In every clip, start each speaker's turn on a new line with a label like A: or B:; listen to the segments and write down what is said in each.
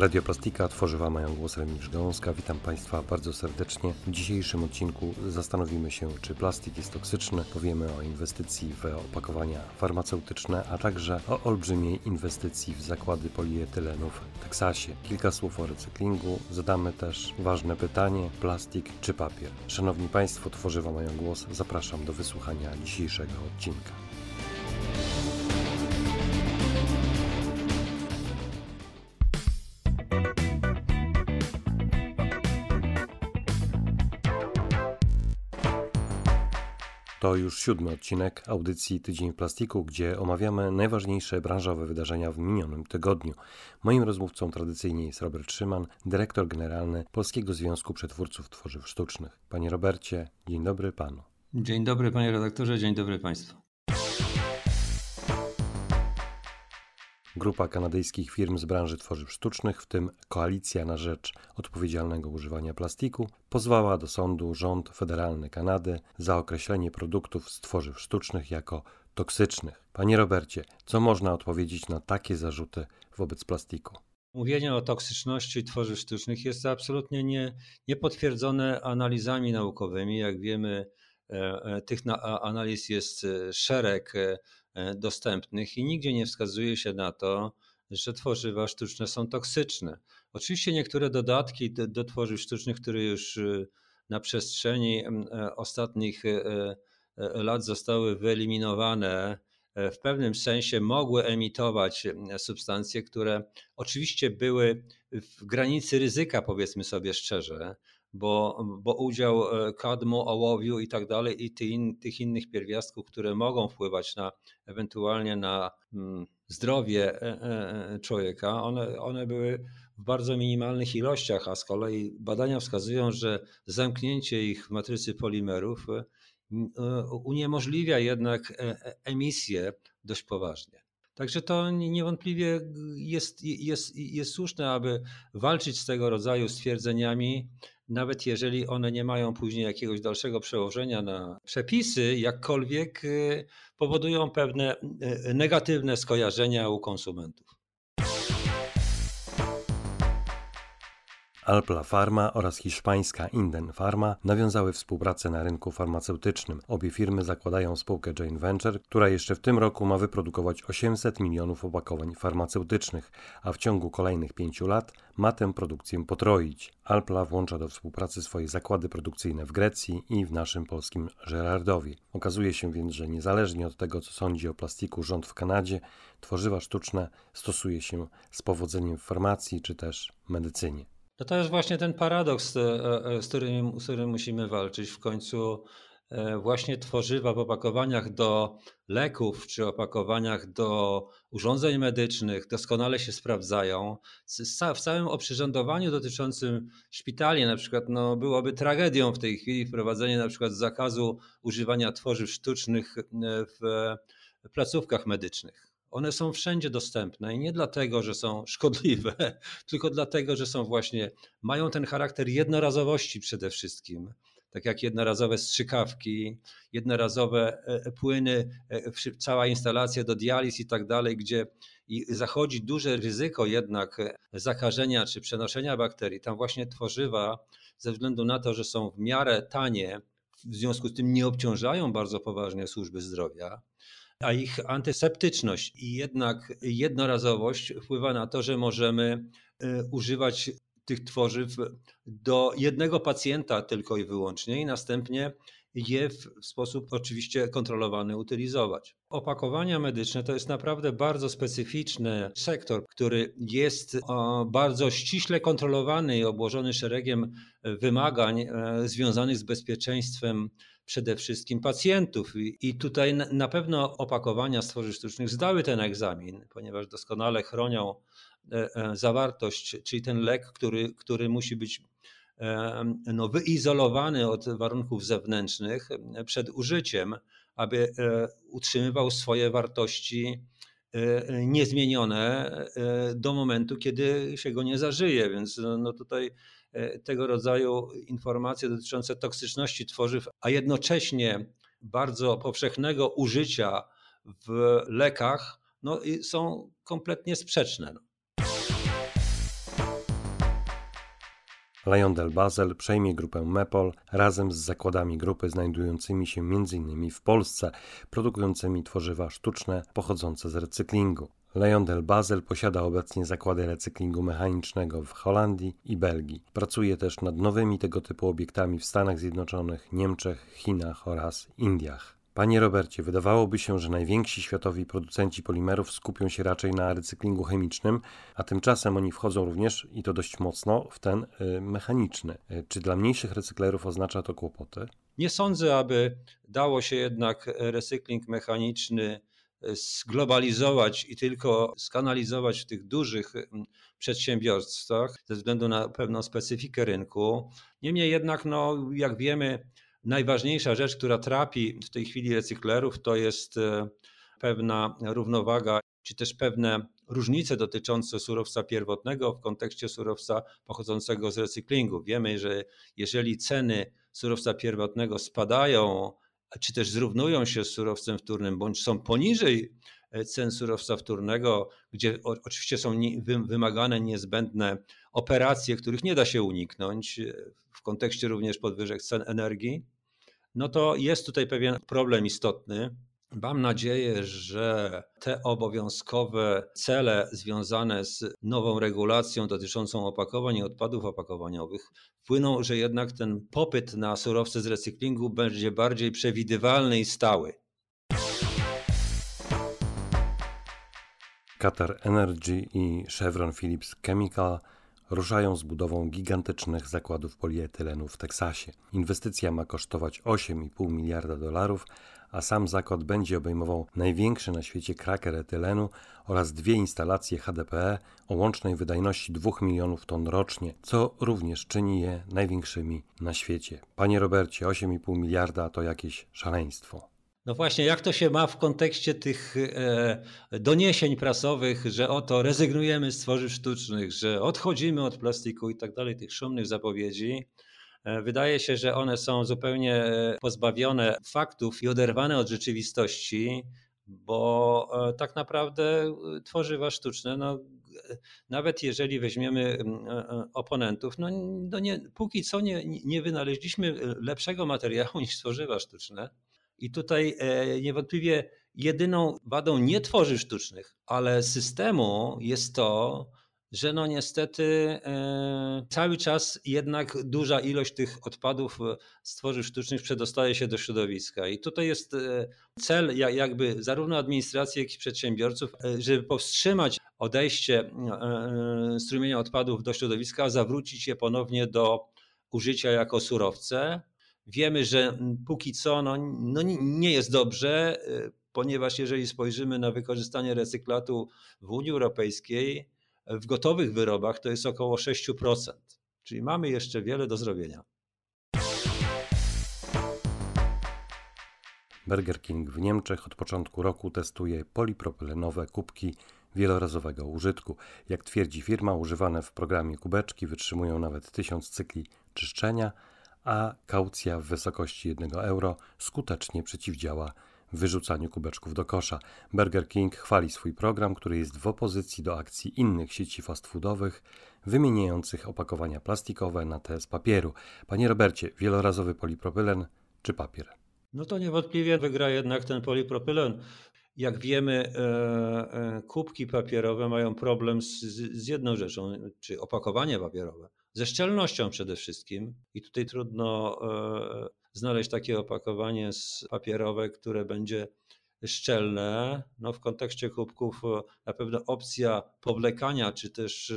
A: Radioplastika, tworzywa mają głos Remigiusz Gałązka. Witam Państwa bardzo serdecznie. W dzisiejszym odcinku zastanowimy się, czy plastik jest toksyczny. Powiemy o inwestycji w opakowania farmaceutyczne, a także o olbrzymiej inwestycji w zakłady polietylenów w Teksasie. Kilka słów o recyklingu. Zadamy też ważne pytanie: plastik czy papier? Szanowni Państwo, tworzywa mają głos. Zapraszam do wysłuchania dzisiejszego odcinka. To już siódmy odcinek audycji Tydzień Plastiku, gdzie omawiamy najważniejsze branżowe wydarzenia w minionym tygodniu. Moim rozmówcą tradycyjnie jest Robert Szyman, dyrektor generalny Polskiego Związku Przetwórców Tworzyw Sztucznych. Panie Robercie, dzień dobry panu.
B: Dzień dobry panie redaktorze, dzień dobry państwu.
A: Grupa kanadyjskich firm z branży tworzyw sztucznych, w tym Koalicja na rzecz odpowiedzialnego używania plastiku, pozwała do sądu rząd federalny Kanady za określenie produktów z tworzyw sztucznych jako toksycznych. Panie Robercie, co można odpowiedzieć na takie zarzuty wobec plastiku?
B: Mówienie o toksyczności tworzyw sztucznych jest absolutnie nie, niepotwierdzone analizami naukowymi. Jak wiemy, e, e, tych analiz jest e, szereg dostępnych i nigdzie nie wskazuje się na to, że tworzywa sztuczne są toksyczne. Oczywiście niektóre dodatki do, do tworzyw sztucznych, które już e, na przestrzeni e, ostatnich lat zostały wyeliminowane, w pewnym sensie mogły emitować substancje, które oczywiście były w granicy ryzyka, powiedzmy sobie szczerze, bo, bo udział e, kadmu, ołowiu i tak dalej i tych, in, tych innych pierwiastków, które mogą wpływać na ewentualnie na mm, zdrowie e, e, człowieka, one, one były w bardzo minimalnych ilościach, a z kolei badania wskazują, że zamknięcie ich w matrycy polimerów uniemożliwia jednak emisję dość poważnie. Także to niewątpliwie jest, jest, jest słuszne, aby walczyć z tego rodzaju stwierdzeniami, nawet jeżeli one nie mają później jakiegoś dalszego przełożenia na przepisy, jakkolwiek y, powodują pewne y, negatywne skojarzenia u konsumentów.
A: Alpla Pharma oraz hiszpańska Inden Pharma nawiązały współpracę na rynku farmaceutycznym. Obie firmy zakładają spółkę Joint Venture, która jeszcze w tym roku ma wyprodukować 800 milionów opakowań farmaceutycznych, a w ciągu kolejnych pięciu lat ma tę produkcję potroić. Alpla włącza do współpracy swoje zakłady produkcyjne w Grecji i w naszym polskim Żerardowie. Okazuje się więc, że niezależnie od tego, co sądzi o plastiku rząd w Kanadzie, tworzywa sztuczne stosuje się z powodzeniem w farmacji czy też medycynie.
B: No to jest właśnie ten paradoks, e, e, z którym, z którym musimy walczyć. W końcu e, właśnie tworzywa w opakowaniach do leków czy opakowaniach do urządzeń medycznych doskonale się sprawdzają. W całym oprzyrządowaniu dotyczącym szpitali na przykład no, byłoby tragedią w tej chwili wprowadzenie na przykład zakazu używania tworzyw sztucznych w placówkach medycznych one są wszędzie dostępne i nie dlatego, że są szkodliwe, tylko dlatego, że są właśnie, mają ten charakter jednorazowości przede wszystkim. Tak jak jednorazowe strzykawki, jednorazowe e, e, płyny, e, cała instalacja do dializ i tak dalej, gdzie zachodzi duże ryzyko jednak zakażenia czy przenoszenia bakterii. Tam właśnie tworzywa, ze względu na to, że są w miarę tanie, w związku z tym nie obciążają bardzo poważnie służby zdrowia, a ich antyseptyczność i jednak jednorazowość wpływa na to, że możemy y, używać tych tworzyw do jednego pacjenta tylko i wyłącznie i następnie je w sposób oczywiście kontrolowany utylizować. Opakowania medyczne to jest naprawdę bardzo specyficzny sektor, który jest bardzo ściśle kontrolowany i obłożony szeregiem wymagań e, związanych z bezpieczeństwem przede wszystkim pacjentów. I tutaj na pewno opakowania stworzyw sztucznych zdały ten egzamin, ponieważ doskonale chronią e, e, zawartość, czyli ten lek, który, który musi być e, no, wyizolowany od warunków zewnętrznych przed użyciem, aby utrzymywał swoje wartości niezmienione do momentu, kiedy się go nie zażyje. Więc no, no tutaj E, tego rodzaju informacje dotyczące toksyczności tworzyw, a jednocześnie bardzo powszechnego użycia w lekach, no, są kompletnie sprzeczne.
A: Lyondell Basel przejmie grupę Mepol razem z zakładami grupy znajdującymi się m.in. w Polsce, produkującymi tworzywa sztuczne pochodzące z recyklingu. Lyondell Basel posiada obecnie zakłady recyklingu mechanicznego w Holandii i Belgii. Pracuje też nad nowymi tego typu obiektami w Stanach Zjednoczonych, Niemczech, Chinach oraz Indiach. Panie Robercie, wydawałoby się, że najwięksi światowi producenci polimerów skupią się raczej na recyklingu chemicznym, a tymczasem oni wchodzą również, i to dość mocno, w ten y, mechaniczny. Y, czy dla mniejszych recyklerów oznacza to kłopoty?
B: Nie sądzę, aby dało się jednak recykling mechaniczny y, zglobalizować i tylko skanalizować w tych dużych przedsiębiorstwach ze względu na pewną specyfikę rynku. Niemniej jednak, no, jak wiemy, Najważniejsza rzecz, która trapi w tej chwili recyklerów, to jest e, pewna równowaga, czy też pewne różnice dotyczące surowca pierwotnego w kontekście surowca pochodzącego z recyklingu. Wiemy, że jeżeli ceny surowca pierwotnego spadają, czy też zrównują się z surowcem wtórnym, bądź są poniżej cen surowca wtórnego, gdzie oczywiście są wymagane niezbędne operacje, których nie da się uniknąć e, w kontekście również podwyżek cen energii, no to jest tutaj pewien problem istotny. Mam nadzieję, że te obowiązkowe cele związane z nową regulacją dotyczącą opakowań i odpadów opakowaniowych wpłyną, że jednak ten popyt na surowce z recyklingu będzie bardziej przewidywalny i stały.
A: Qatar Energy i Chevron Phillips Chemical ruszają z budową gigantycznych zakładów polietylenu w Teksasie. Inwestycja ma kosztować 8,5 miliarda dolarów, a sam zakład będzie obejmował największy na świecie kraker etylenu oraz dwie instalacje HDPE o łącznej wydajności 2 milionów ton rocznie, co również czyni je największymi na świecie. Panie Robercie, 8,5 miliarda to jakieś szaleństwo.
B: No właśnie, jak to się ma w kontekście tych e, doniesień prasowych, że oto rezygnujemy z tworzyw sztucznych, że odchodzimy od plastiku i tak dalej, tych szumnych zapowiedzi. E, wydaje się, że one są zupełnie e, pozbawione faktów i oderwane od rzeczywistości, bo tak naprawdę tworzywa sztuczne, no, nawet jeżeli weźmiemy oponentów, no, no nie, póki co nie, nie wynaleźliśmy lepszego materiału niż tworzywa sztuczne. I tutaj e, niewątpliwie jedyną wadą nie tworzyw sztucznych, ale systemu jest to, że no niestety e, cały czas jednak duża ilość tych odpadów z tworzyw sztucznych przedostaje się do środowiska. I tutaj jest e, cel jakby zarówno administracji, jak i przedsiębiorców, żeby powstrzymać odejście strumienia odpadów do środowiska, a zawrócić je ponownie do użycia jako surowce. Wiemy, że póki co no, no nie jest dobrze, y, ponieważ jeżeli spojrzymy na wykorzystanie recyklatu w Unii Europejskiej, w gotowych wyrobach to jest około 6%. Czyli mamy jeszcze wiele do zrobienia.
A: Burger King w Niemczech od początku roku testuje polipropylenowe kubki wielorazowego użytku. Jak twierdzi firma, używane w programie kubeczki wytrzymują nawet 1000 cykli czyszczenia, a kaucja w wysokości 1 euro skutecznie przeciwdziała wyrzucaniu kubeczków do kosza. Burger King chwali swój program, który jest w opozycji do akcji innych sieci fast foodowych wymieniających opakowania plastikowe na te z papieru. Panie Robercie, wielorazowy polipropylen czy papier?
B: No to niewątpliwie wygra jednak ten polipropylen. Jak wiemy, e, e, kubki papierowe mają problem z, z jedną rzeczą, czy opakowanie papierowe ze szczelnością przede wszystkim. I tutaj trudno e, znaleźć takie opakowanie papierowe, które będzie szczelne. No w kontekście kubków e, na pewno opcja powlekania, czy też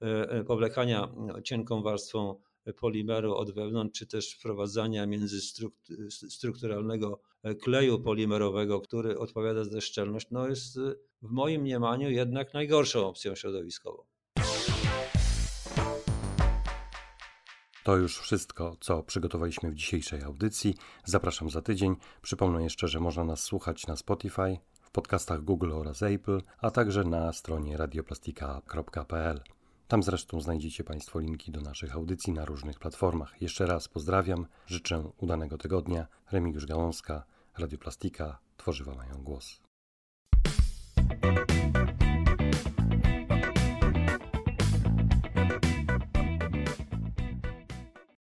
B: e, powlekania cienką warstwą polimeru od wewnątrz, czy też wprowadzania międzystrukturalnego kleju polimerowego, który odpowiada za szczelność, no jest w moim mniemaniu jednak najgorszą opcją środowiskową.
A: To już wszystko, co przygotowaliśmy w dzisiejszej audycji. Zapraszam za tydzień. Przypomnę jeszcze, że można nas słuchać na Spotify, w podcastach Google oraz Apple, a także na stronie radioplastika.pl. Tam zresztą znajdziecie Państwo linki do naszych audycji na różnych platformach. Jeszcze raz pozdrawiam, życzę udanego tygodnia. Remigiusz Gałązka, Radioplastika, Tworzywa mają głos.